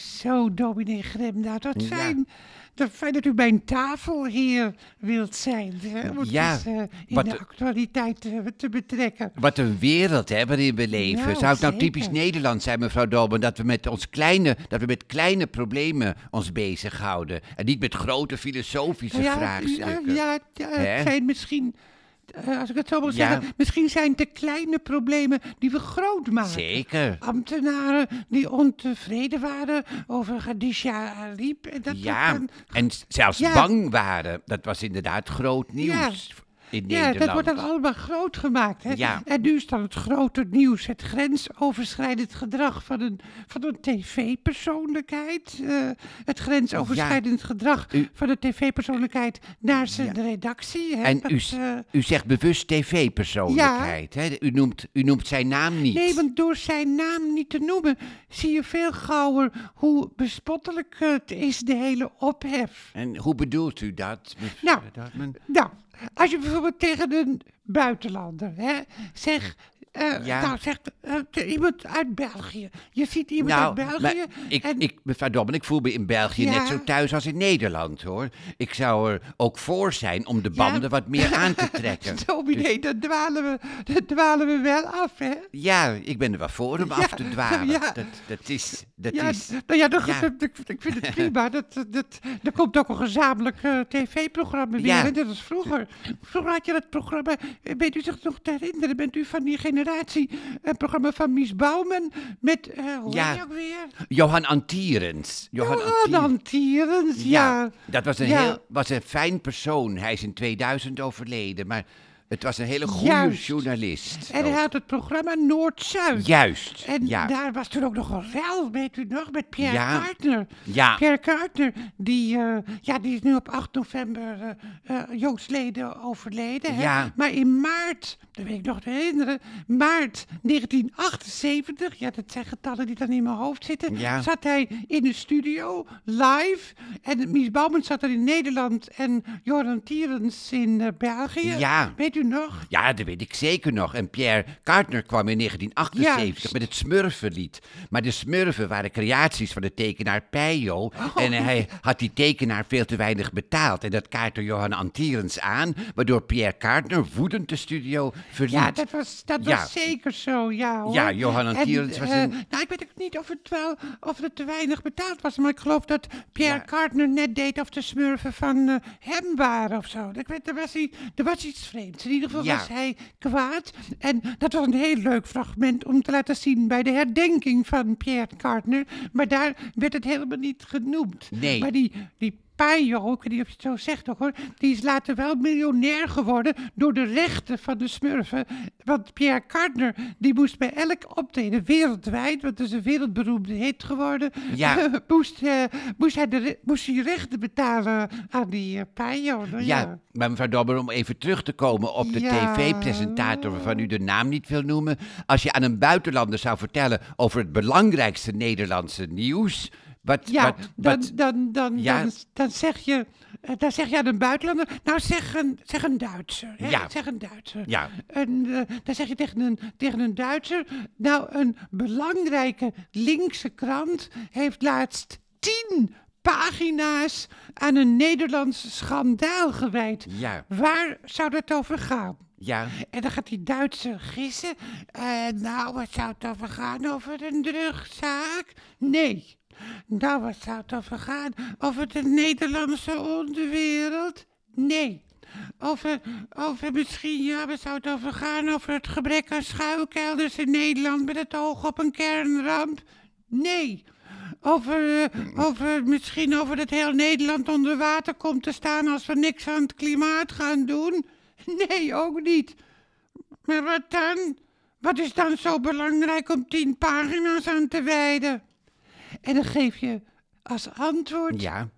zo, dominee Grem. Nou, Ja. fijn, dat fijn dat u mijn tafelheer wilt zijn. Hè, om Ja, eh, in wat de actualiteit eh, te betrekken. Wat een wereld hè, waarin we leven. Nou, Zou het nou zeker. typisch Nederland zijn, mevrouw Dolman, dat we met ons kleine, dat we met kleine problemen ons bezighouden en niet met grote filosofische ja, vraagstukken? Ja, ja, het zijn misschien, als ik het zo Ja. zeggen, misschien zijn het de kleine problemen die we groot maken. Zeker. Ambtenaren die ontevreden waren over Khadija Ariep. En dat Ja, dan- en s- zelfs Ja. bang waren. Dat was inderdaad groot nieuws in Ja, dat wordt dan allemaal groot gemaakt. Hè? Ja. En nu is dan het grote nieuws, het grensoverschrijdend gedrag van een, van een tv-persoonlijkheid. eh, het grensoverschrijdend gedrag U- van een tv-persoonlijkheid naar zijn redactie. Hè? En Dat, u, eh, u zegt bewust tv-persoonlijkheid. hè? U, noemt, u noemt zijn naam niet. Nee, want door zijn naam niet te noemen, zie je veel gauwer hoe bespottelijk het is, de hele ophef. En hoe bedoelt u dat? Nou, Dortman? Nou, als je bijvoorbeeld tegen een buitenlander hè, zegt. eh, Ja. Nou, zegt eh, iemand uit België. Je ziet iemand Nou, uit België. maar ik, en, ik, Dobben, ik voel me in België Ja. net zo thuis als in Nederland, hoor. Ik zou er ook voor zijn om de Ja. banden wat meer aan te trekken. Dominee, dan dwalen we, dwalen we wel af, hè? Ja, ik ben er wel voor om af te dwalen. Dat, dat is... Dat Ja, is nou ja, dat, ja. dat- ik, vind het prima. Dat, dat, dat, er komt ook een gezamenlijk eh, tv-programma weer. Net als vroeger. Vroeger had je dat programma, weet u zich nog te herinneren, bent u van die generatie, een programma van Mies Bouwman met, eh hoe Ja. heet ook weer? Johan Antierens. Johan Johan Antierens. Antierens, ja. dat was een, Ja. heel, was een fijn persoon. Hij is in 2000 overleden, maar het was een hele goede Juist. journalist. En hij had het programma Noord-Zuid. Juist, En ja. daar was toen ook nog een rel, weet u nog, met Pierre Ja. Kartner. Ja. Pierre Kartner, die, eh, ja, die is nu op 8 november eh eh, jongstleden overleden. Hè? Ja. Maar in maart, dat weet ik nog te herinneren, maart 1978, ja, dat zijn getallen die dan in mijn hoofd zitten, Ja. zat hij in de studio, live. En Mies Bouwman zat er in Nederland en Joran Tierens in België. Ja. Weet u nog? Ja, dat weet ik zeker nog. En Pierre Kartner kwam in 1978 Juist. met het Smurfenlied. Maar de Smurfen waren creaties van de tekenaar Peyo. En hij had die tekenaar veel te weinig betaald. En dat kaartte Johan Antierens aan, waardoor Pierre Kartner woedend de studio verliet. Ja, dat was, dat Ja. was zeker zo, ja hoor. Ja, Johan En, Antierens was eh, een- Nou, ik weet ook niet of het wel of het te weinig betaald was, maar ik geloof dat Pierre Ja. Kartner net deed of de smurfen van eh, hem waren of zo. Ik weet, er, was iets, er was iets vreemds. In ieder geval Ja. was hij kwaad. En dat was een heel leuk fragment om te laten zien bij de herdenking van Pierre Kartner. Maar daar werd het helemaal niet genoemd. Nee. Maar die, die Weet niet of je het zo zegt ook hoor, die is later wel miljonair geworden door de rechten van de smurfen. Want Pierre Kartner, die moest bij elk optreden wereldwijd, want het is een wereldberoemde hit geworden, Ja. moest, eh, moest, hij de, moest hij rechten betalen aan die uh, Pajo. Nou Ja, maar mevrouw Dobber, om even terug te komen op de Ja. tv-presentator waarvan u de naam niet wil noemen. Als je aan een buitenlander zou vertellen over het belangrijkste Nederlandse nieuws. Wat, Ja, wat, dan, wat, dan, dan, Ja. dan, dan zeg je, eh, dan zeg je aan een buitenlander, nou zeg een, zeg een Duitser. Hè? Ja. Zeg een Duitser. Ja. En, eh, dan zeg je tegen een, tegen een Duitser, nou een belangrijke linkse krant heeft laatst tien pagina's aan een Nederlands schandaal gewijd. Ja. Waar zou dat over gaan? ja, En dan gaat die Duitser gissen. Eh, nou, wat zou het over gaan? Over een drugzaak? Nee. Nou, wat zou het over gaan? Over de Nederlandse onderwereld? Nee. Over, over misschien, ja, wat zou het over gaan? Over het gebrek aan schuilkelders in Nederland met het oog op een kernramp? Nee. Over, eh, over, misschien over dat heel Nederland onder water komt te staan als we niks aan het klimaat gaan doen? Nee, ook niet. Maar wat dan? Wat is dan zo belangrijk om tien pagina's aan te wijden? En dan geef je als antwoord ja.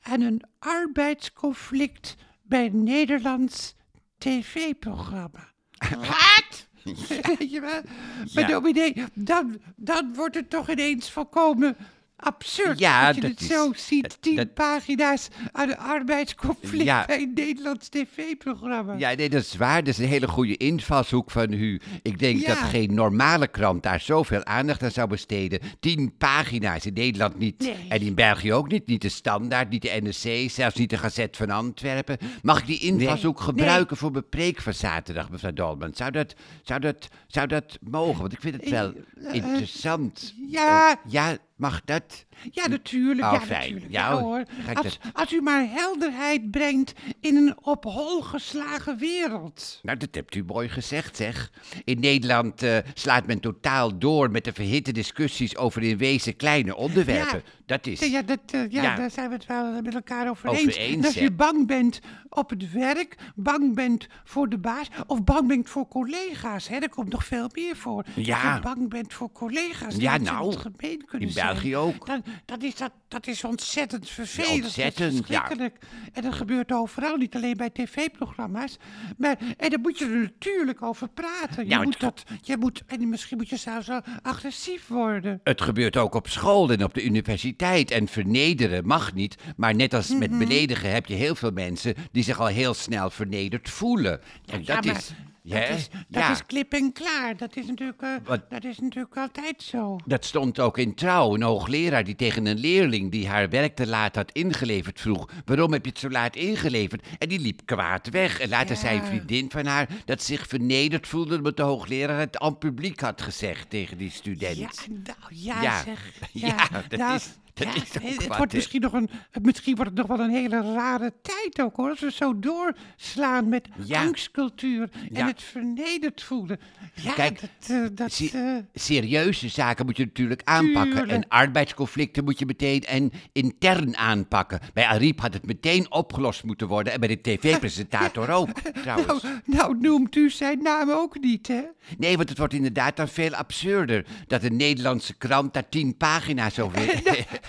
aan een arbeidsconflict bij een Nederlands tv-programma. Wat? Wel? Maar Ja. dominee, dan, dan wordt het toch ineens volkomen absurd Ja, dat je dat het is- zo ziet. Tien dat- pagina's aan een arbeidsconflict Ja. bij een Nederlands tv-programma. Ja, nee, dat is waar. Dat is een hele goede invalshoek van u. Ik denk Ja. dat geen normale krant daar zoveel aandacht aan zou besteden. Tien pagina's in Nederland niet. Nee. En in België ook niet. Niet de Standaard, niet de NRC, zelfs niet de Gazet van Antwerpen. Mag ik die invalshoek gebruiken voor mijn preek van zaterdag, mevrouw Dolman? Zou dat, zou dat, zou dat mogen? Want ik vind het wel Eh, interessant. ja. Eh, ja, mag dat? Ja, natuurlijk. Oh, ja, fijn. natuurlijk. Ja, Ja, hoor. Als, dat- als u maar helderheid brengt in een op hol geslagen wereld. Nou, dat hebt u mooi gezegd, zeg. In Nederland eh, slaat men totaal door met de verhitte discussies over in wezen kleine onderwerpen. Ja. Dat is... Ja, dat, eh, ja, daar zijn we het wel met elkaar over, Over eens. eens, hè? je bang bent op het werk, bang bent voor de baas of bang bent voor collega's, hè, daar komt nog veel meer voor. Ja. Dat je bang bent voor collega's. Ja, nou, gemeen kunnen in zijn. België ook. Dan, dat, is, dat, dat is ontzettend vervelend. ontzettend, is ja. verschrikkelijk. En dat gebeurt overal, niet alleen bij tv-programma's. Maar en daar moet je er natuurlijk over praten. Je Nou, moet dat, je moet, en misschien moet je zelfs agressief worden. Het gebeurt ook op school en op de universiteit. En vernederen mag niet. Maar net als met Mhm. beledigen heb je heel veel mensen die zich al heel snel vernederd voelen. En Ja, dat maar is... Dat, is, dat ja. is klip en klaar. Dat is, natuurlijk, eh, dat is natuurlijk altijd zo. Dat stond ook in Trouw, een hoogleraar die tegen een leerling die haar werk te laat had ingeleverd vroeg: Waarom heb je het zo laat ingeleverd? En die liep kwaad weg. En later Ja. zei een vriendin van haar dat ze zich vernederd voelde omdat de hoogleraar het aan publiek had gezegd tegen die student. Ja, nou, ja, Ja. zeg. Ja, dat nou, is- dat ja, is ook het, wordt misschien nog een, misschien wordt het nog wel een hele rare tijd ook hoor. Als we zo doorslaan met Ja. angstcultuur en Ja. het vernederd voelen. Ja, Kijk, dat, eh, dat, eh, Serieuze zaken moet je natuurlijk aanpakken. Tuurlijk. En arbeidsconflicten moet je meteen en intern aanpakken. Bij Ariep had het meteen opgelost moeten worden. En bij de tv-presentator ook, trouwens. nou, nou noemt u zijn naam ook niet, hè? Nee, want het wordt inderdaad dan veel absurder dat een Nederlandse krant daar tien pagina's over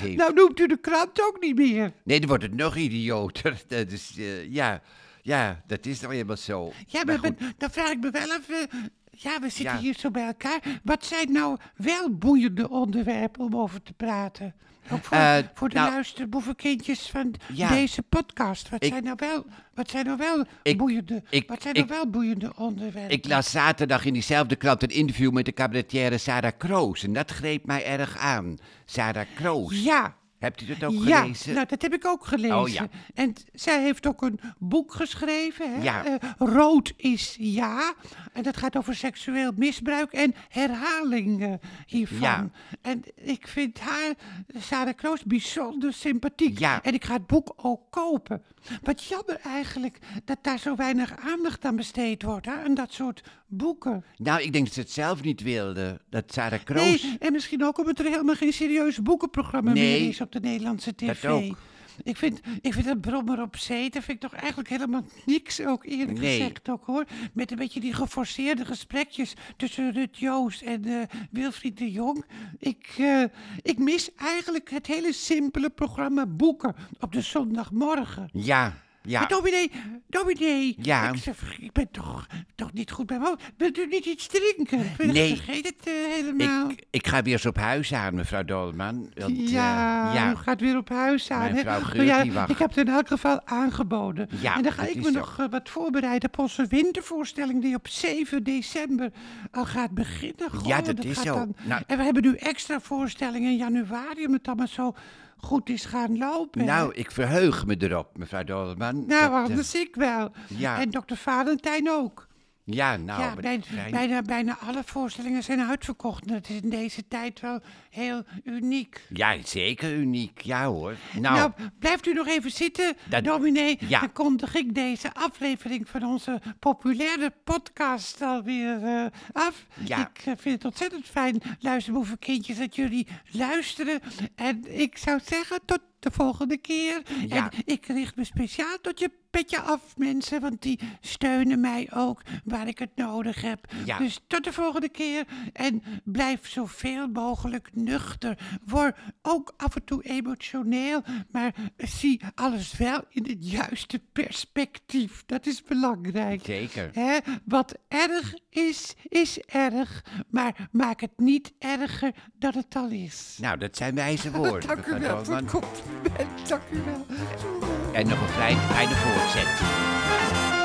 heeft. Nou noemt u de krant ook niet meer. Nee, dan wordt het nog idioter. Dat is, eh, ja, ja, dat is nou helemaal zo. Ja, maar, ben- dan vraag ik me wel even. Ja, we zitten Ja. hier zo bij elkaar. Wat zijn nou wel boeiende onderwerpen om over te praten? Ook voor, Eh, voor de nou- luisterboevenkindjes van Ja. deze podcast. Wat Ik- zijn nou wel, wat zijn nou wel Ik- boeiende, ik- wat zijn nou wel boeiende onderwerpen? Ik las zaterdag in diezelfde krant een interview met de cabaretière Sarah Kroos. En dat greep mij erg aan. Sarah Kroos. ja, Hebt u dat ook ja, gelezen? nou, dat heb ik ook gelezen. Oh, ja. En zij heeft ook een boek geschreven. Hè? Ja. Eh, Rood is ja. En dat gaat over seksueel misbruik en herhaling eh, hiervan. Ja. En ik vind haar, Sarah Kroos, bijzonder sympathiek. Ja. En ik ga het boek ook kopen. Wat jammer eigenlijk dat daar zo weinig aandacht aan besteed wordt. Hè? Aan dat soort boeken. Nou, ik denk dat ze het zelf niet wilde. Dat Sarah Kroos... Nee, en misschien ook omdat er helemaal geen serieus boekenprogramma Nee, meer is op de Nederlandse tv. ook. Ik vind, ik vind dat brommer op zee, dat vind ik toch eigenlijk helemaal niks ook, eerlijk Nee. gezegd ook hoor. Met een beetje die geforceerde gesprekjes tussen Rut Joost en eh, Wilfried de Jong. Ik, eh, ik mis eigenlijk het hele simpele programma Boeken op de zondagmorgen. Ja, ja. Maar dominee, dominee, Ja. ik, zeg, ik ben toch, toch niet goed bij me. Wilt u niet iets drinken? Ik ben Nee. vergeet het eh, helemaal. Ik, ik ga weer eens op huis aan, mevrouw Dolman. Want, eh, ja, ja. u gaat weer op huis aan. Mijn hè? vrouw Nou Geurt, ja, die wacht. Ik heb het in elk geval aangeboden. Ja, en dan ga ik me zo. nog eh, wat voorbereiden op onze wintervoorstelling die op 7 december al gaat beginnen. Goh, Ja, dat is zo. dan- Nou- En we hebben nu extra voorstellingen in januari, omdat het allemaal zo goed is gaan lopen. Nou, ik verheug me erop, mevrouw Dolman. nou Dat, eh, anders ik wel. ja. En dokter Valentijn ook. Ja, nou, ja, bij- bijna, bijna alle voorstellingen zijn uitverkocht. En dat is in deze tijd wel heel uniek. Ja, zeker uniek. Ja hoor. Nou, Nou, blijft u nog even zitten, Dat- dominee. Ja. Dan kondig ik deze aflevering van onze populaire podcast alweer eh af. Ja. Ik eh, vind het ontzettend fijn, luisterboevenkindjes, dat jullie luisteren. En ik zou zeggen, tot de volgende keer. Ja. En ik richt me speciaal tot je petje af, mensen, want die steunen mij ook waar ik het nodig heb. Ja. Dus tot de volgende keer. En blijf zoveel mogelijk nuchter. Word ook af en toe emotioneel, maar zie alles wel in het juiste perspectief. Dat is belangrijk. Zeker. Hè? Wat erg is, is erg, maar maak het niet erger dan het al is. Nou, dat zijn wijze woorden. Dank u wel voor het compliment. Dank u wel. En nog een fijn, fijne voortzetting.